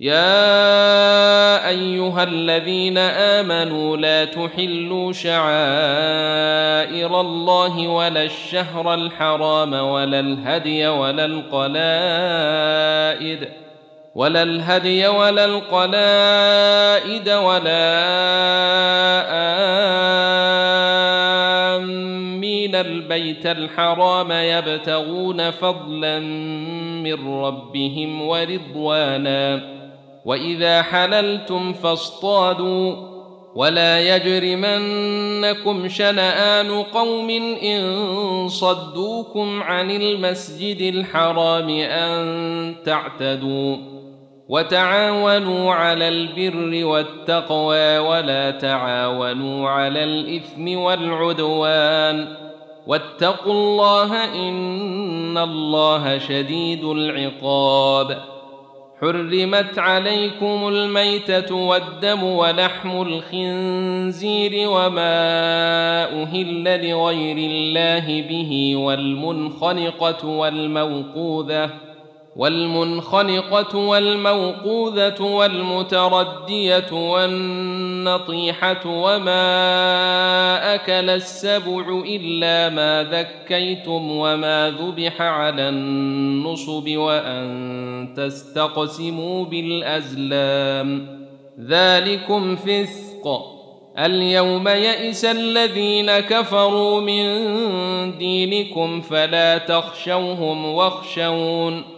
يا أيها الذين آمنوا لا تحلوا شعائر الله ولا الشهر الحرام ولا الهدي ولا القلائد ولا الهدي ولا القلائد ولا آمين البيت الحرام يبتغون فضلا من ربهم ورضوانا وإذا حللتم فاصطادوا ولا يجرمنكم شنآن قوم إن صدوكم عن المسجد الحرام أن تعتدوا وتعاونوا على البر والتقوى ولا تعاونوا على الإثم والعدوان واتقوا الله إن الله شديد العقاب حرمت عليكم الميتة والدم ولحم الخنزير وما أهل لغير الله به والمنخنقة والموقوذة والمنخنقة والموقوذة والمتردية والنطيحة وما أكل السبع إلا ما ذكيتم وما ذبح على النصب وأن تستقسموا بالأزلام. ذلكم فسق. اليوم يئس الذين كفروا من دينكم فلا تخشوهم واخشون.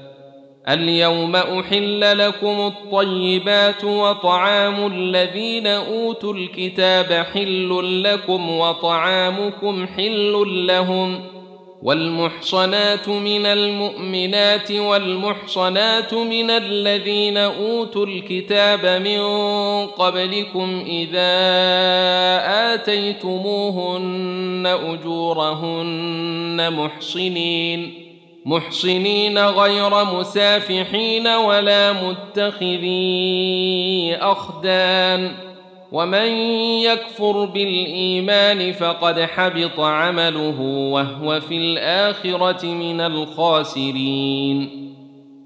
اليوم أحل لكم الطيبات وطعام الذين أوتوا الكتاب حل لكم وطعامكم حل لهم والمحصنات من المؤمنات والمحصنات من الذين أوتوا الكتاب من قبلكم إذا آتيتموهن أجورهن محصنين محصنين غير مسافحين ولا متخذي أخدان ومن يكفر بالإيمان فقد حبط عمله وهو في الآخرة من الخاسرين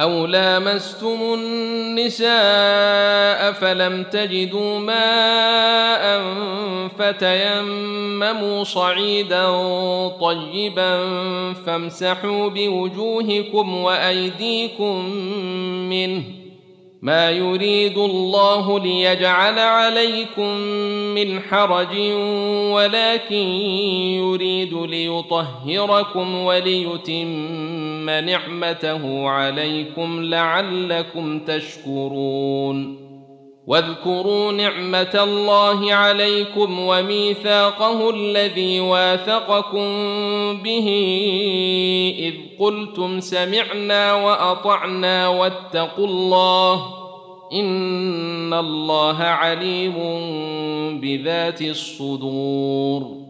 أو لامستم النساء فلم تجدوا ماء فتيمموا صعيدا طيبا فامسحوا بوجوهكم وأيديكم منه ما يريد الله ليجعل عليكم من حرج ولكن يريد ليطهركم وليتم نعمته عليكم لعلكم تشكرون. واذكروا نعمة الله عليكم وميثاقه الذي واثقكم به إذ قلتم سمعنا وأطعنا واتقوا الله إن الله عليم بذات الصدور.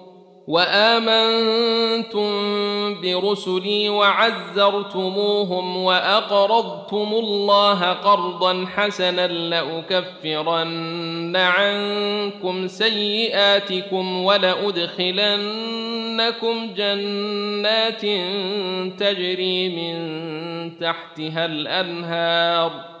وآمنتم برسلي وعزرتموهم وأقرضتم الله قرضا حسنا لأكفرن عنكم سيئاتكم ولأدخلنكم جنات تجري من تحتها الأنهار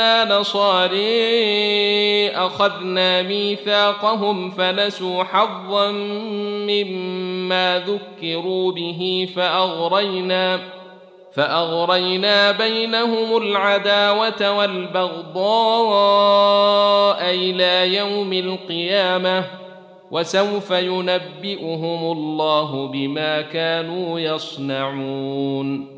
أنا نصاري أخذنا ميثاقهم فنسوا حظا مما ذكروا به فأغرينا فأغرينا بينهم العداوة والبغضاء إلى يوم القيامة وسوف ينبئهم الله بما كانوا يصنعون.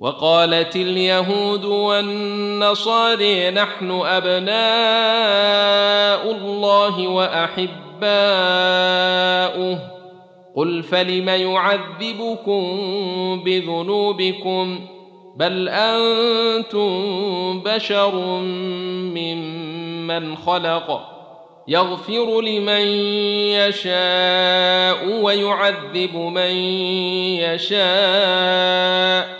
وقالت اليهود والنصارى نحن أبناء الله وأحباؤه. قل فلم يعذبكم بذنوبكم؟ بل أنتم بشر ممن خلق. يغفر لمن يشاء ويعذب من يشاء.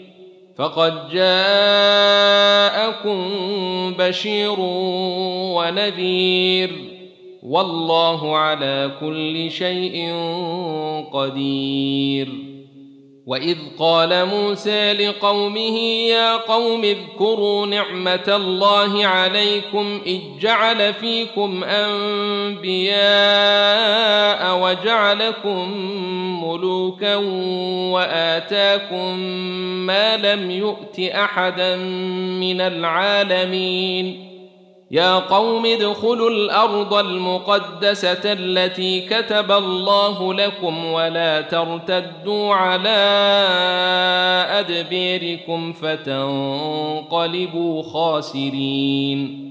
فقد جاءكم بشير ونذير والله على كل شيء قدير. وإذ قال موسى لقومه يا قوم اذكروا نعمة الله عليكم إذ جعل فيكم أنبياء وجعلكم ملوكا وآتاكم ما لم يؤت أحدا من العالمين. يا قوم ادخلوا الأرض المقدسة التي كتب الله لكم ولا ترتدوا على أدبيركم فتنقلبوا خاسرين.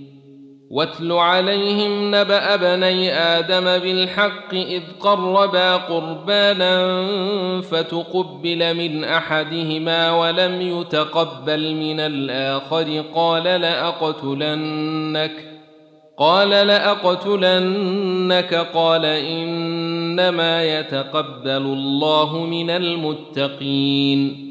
واتل عليهم نبأ بني آدم بالحق إذ قربا قربانا فتقبل من أحدهما ولم يتقبل من الآخر قال لأقتلنك قال لأقتلنك قال إنما يتقبل الله من المتقين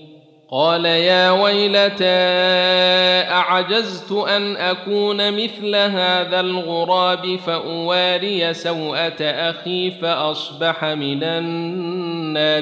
قال يا ويلتى أعجزت أن أكون مثل هذا الغراب فأواري سوءة أخي فأصبح من النادمين.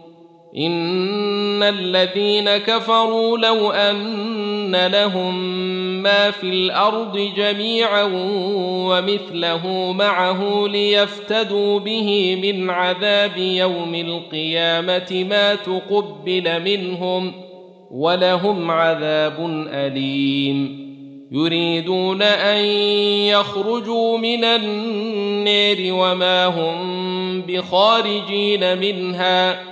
ان الذين كفروا لو ان لهم ما في الأرض جميعا ومثله معه ليفتدوا به من عذاب يوم القيامه ما تقبل منهم ولهم عذاب اليم يريدون ان يخرجوا من النير وما هم بخارجين منها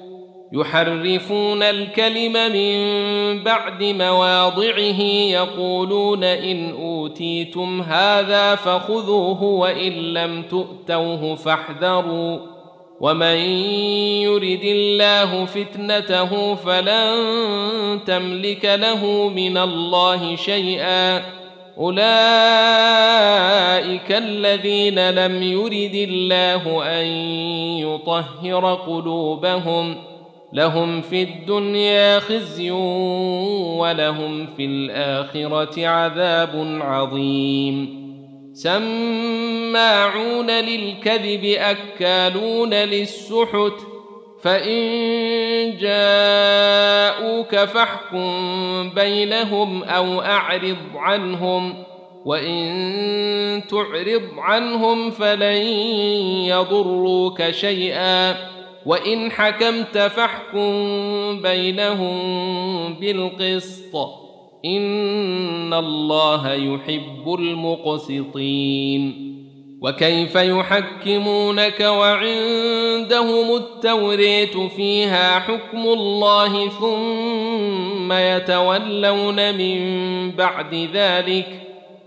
يحرفون الكلم من بعد مواضعه يقولون إن أوتيتم هذا فخذوه وإن لم تؤتوه فاحذروا. ومن يرد الله فتنته فلن تملك له من الله شيئا. أولئك الذين لم يرد الله أن يطهر قلوبهم. لهم في الدنيا خزي ولهم في الآخرة عذاب عظيم. سماعون للكذب أكالون للسحت. فإن جاءوك فاحكم بينهم أو أعرض عنهم. وإن تعرض عنهم فلن يضروك شيئا. وإن حكمت فاحكم بينهم بالقسط. إن الله يحب المقسطين. وكيف يحكمونك وعندهم التوريت فيها حكم الله ثم يتولون من بعد ذلك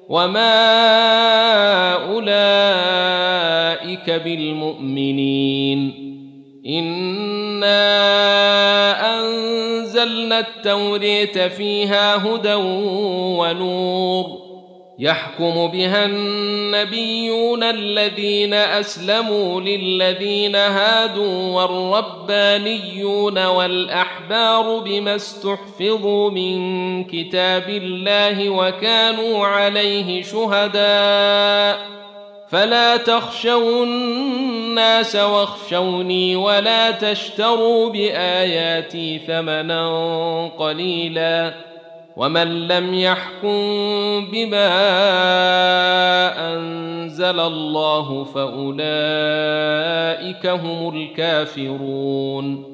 وما أولئك بالمؤمنين. انا انزلنا التوريت فيها هدى ونور يحكم بها النبيون الذين اسلموا للذين هادوا والربانيون والاحبار بما استحفظوا من كتاب الله وكانوا عليه شهداء فلا تخشوا الناس واخشوني ولا تشتروا بآياتي ثمنا قليلا ومن لم يحكم بما أنزل الله فأولئك هم الكافرون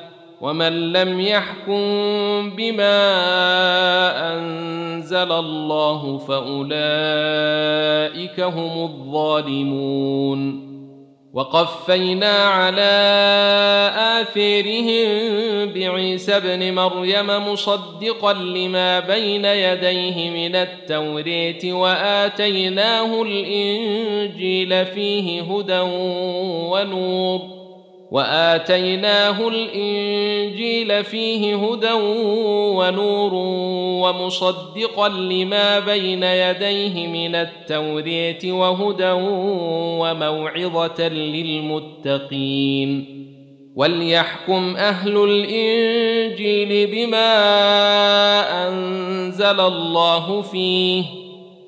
ومن لم يحكم بما أنزل الله فأولئك هم الظالمون. وقفينا على آثيرهم بعيسى ابن مريم مصدقا لما بين يديه من التوريت وآتيناه الإنجيل فيه هدى ونور. وآتيناه الإنجيل فيه هدى ونور ومصدقا لما بين يديه من التوريه وهدى وموعظة للمتقين وليحكم أهل الإنجيل بما أنزل الله فيه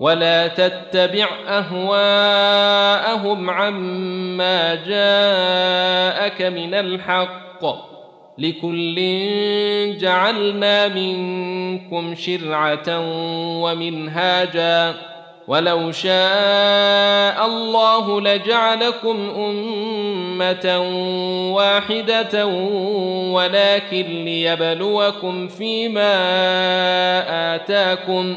ولا تتبع أهواءهم عما جاءك من الحق لكل جعلنا منكم شرعة ومنهاجا ولو شاء الله لجعلكم أمة واحدة ولكن ليبلوكم فيما آتاكم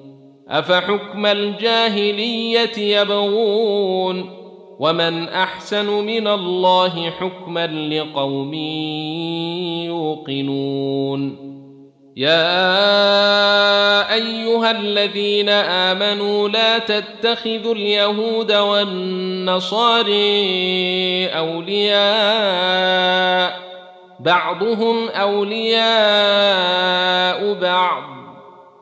أفحكم الجاهلية يبغون ومن أحسن من الله حكما لقوم يوقنون يا أيها الذين آمنوا لا تتخذوا اليهود والنصاري أولياء بعضهم أولياء بعض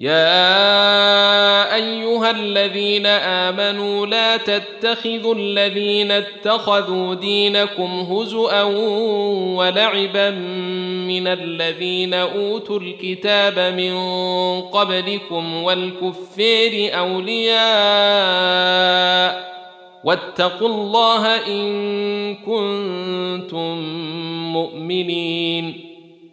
يا أيها الذين آمنوا لا تتخذوا الذين اتخذوا دينكم هزءا ولعبا من الذين أوتوا الكتاب من قبلكم والكفير أولياء واتقوا الله إن كنتم مؤمنين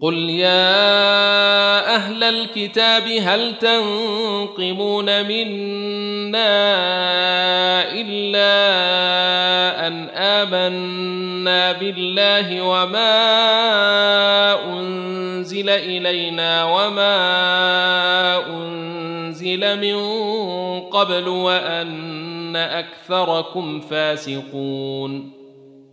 قل يا أهل الكتاب هل تنقمون منا الا ان امنا بالله وما انزل الينا وما انزل من قبل وان اكثركم فاسقون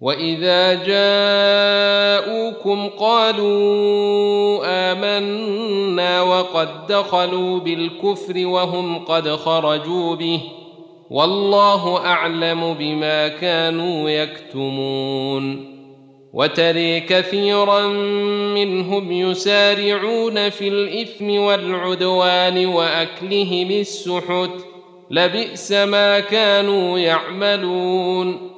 واذا جاءوكم قالوا امنا وقد دخلوا بالكفر وهم قد خرجوا به والله اعلم بما كانوا يكتمون وتري كثيرا منهم يسارعون في الاثم والعدوان واكلهم السحت لبئس ما كانوا يعملون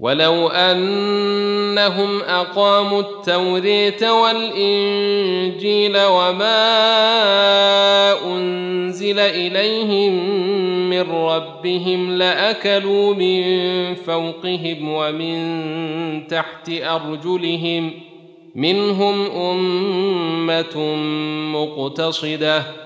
ولو أنهم أقاموا التوريت والإنجيل وما أنزل إليهم من ربهم لأكلوا من فوقهم ومن تحت أرجلهم منهم أمة مقتصدة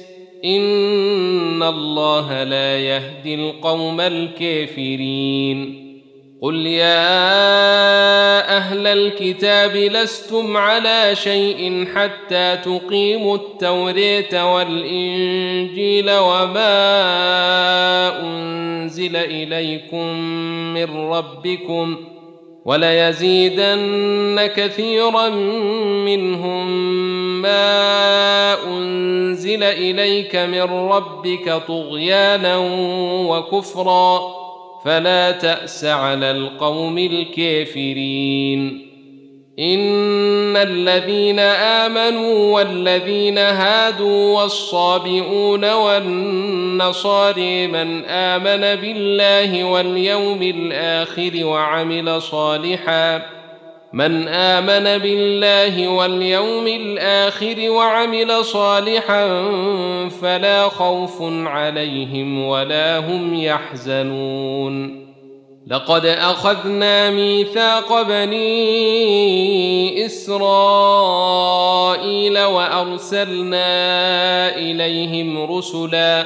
ان الله لا يهدي القوم الكافرين. قل يا أهل الكتاب لستم على شيء حتى تقيموا التوريت والانجيل وما انزل اليكم من ربكم وليزيدن كثيرا منهم ما انزل اليك من ربك طغيانا وكفرا فلا تاس على القوم الكافرين ان الذين امنوا والذين هادوا والصابئون والنصاري من امن بالله واليوم الآخر وعمل صالحا من آمن بالله واليوم الآخر وعمل صالحا فلا خوف عليهم ولا هم يحزنون. لقد أخذنا ميثاق بني إسرائيل وأرسلنا إليهم رسلا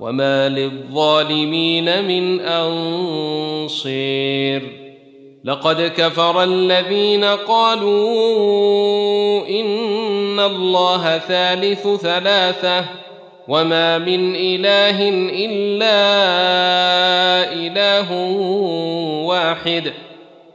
وما للظالمين من انصير لقد كفر الذين قالوا ان الله ثالث ثلاثة وما من اله الا اله واحد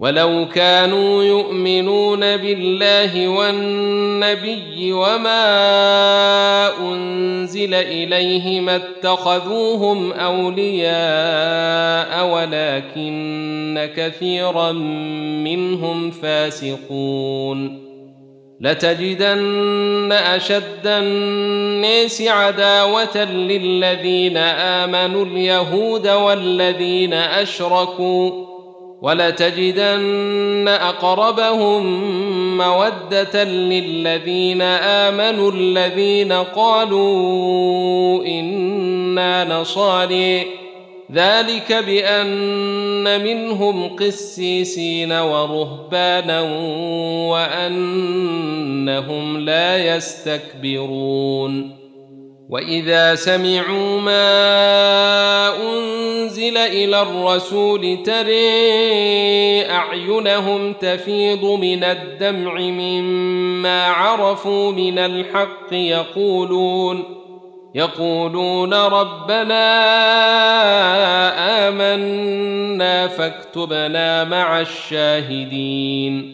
ولو كانوا يؤمنون بالله والنبي وما أنزل إليه ما اتخذوهم أولياء ولكن كثيرا منهم فاسقون لتجدن أشد الناس عداوة للذين آمنوا اليهود والذين أشركوا ولتجدن أقربهم مودة للذين آمنوا الذين قالوا إنا نصاري. ذلك بأن منهم قسيسين ورهبانا وأنهم لا يستكبرون. واذا سمعوا ما انزل إلى الرسول تري اعينهم تفيض من الدمع مما عرفوا من الحق يقولون يقولون ربنا امنا فاكتبنا مع الشاهدين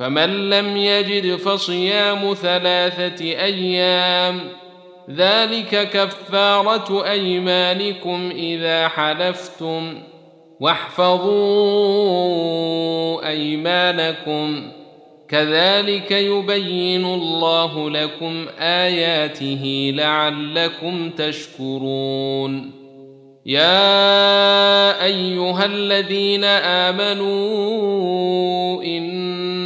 فمن لم يجد فصيام ثلاثة أيام ذلك كفارة أيمانكم إذا حلفتم. واحفظوا أيمانكم. كذلك يبين الله لكم آياته لعلكم تشكرون. يا أيها الذين آمنوا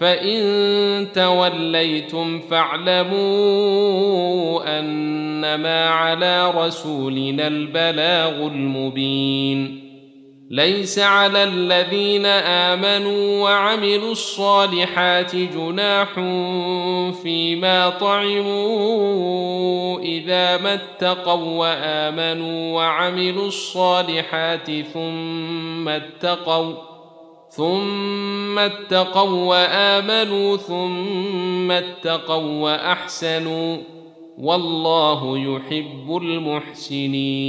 فإن توليتم فاعلموا أنما على رسولنا البلاغ المبين. ليس على الذين آمنوا وعملوا الصالحات جناح فيما طعموا إذا ما اتقوا وآمنوا وعملوا الصالحات ثم اتقوا ثم اتقوا وامنوا ثم اتقوا واحسنوا والله يحب المحسنين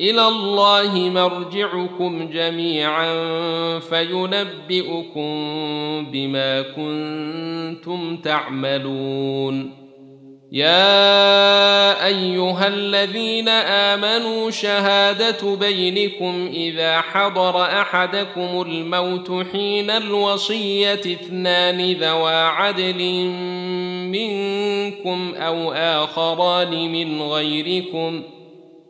إلى الله مرجعكم جميعا فينبئكم بما كنتم تعملون. يا أيها الذين آمنوا شهادة بينكم إذا حضر أحدكم الموت حين الوصية اثنان ذوا عدل منكم أو آخران من غيركم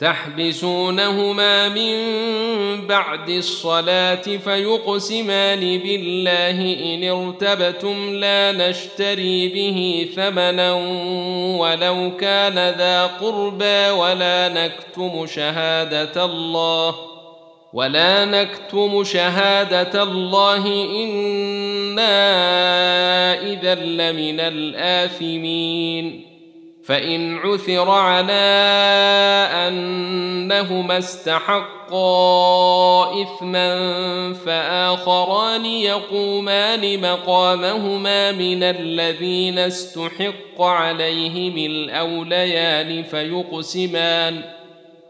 تحبسونهما من بعد الصلاة فيقسمان بالله إن ارتبتم لا نشتري به ثمنا ولو كان ذا قربى ولا نكتم شهادة الله ولا نكتم شهادة الله إنا إذا لمن الآثمين فإن عثر على أنهما استحقا إثما فآخران يقومان مقامهما من الذين استحق عليهم الأوليان فيقسمان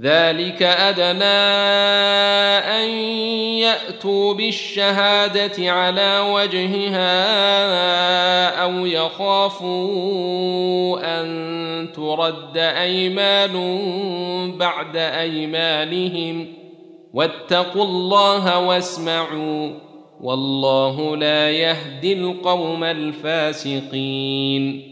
ذلك أدنى أن يأتوا بالشهادة على وجهها أو يخافوا أن ترد أيمان بعد أيمانهم. واتقوا الله واسمعوا والله لا يهدي القوم الفاسقين.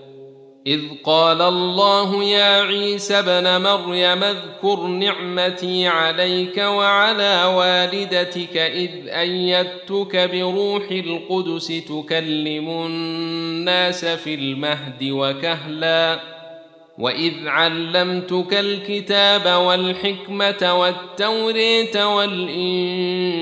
إذ قال الله يا عيسى ابن مريم اذكر نعمتي عليك وعلى والدتك إذ أيدتك بروح القدس تكلم الناس في المهد وكهلا وإذ علمتك الكتاب والحكمة والتوريه والإنجيل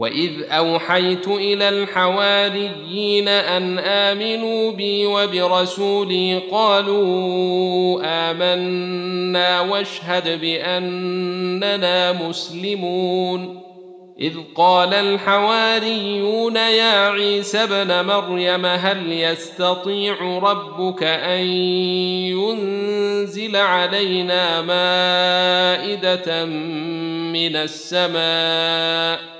واذ اوحيت إلى الحواريين ان امنوا بي وبرسولي قالوا امنا واشهد باننا مسلمون اذ قال الحواريون يا عيسى ابن مريم هل يستطيع ربك ان ينزل علينا مائده من السماء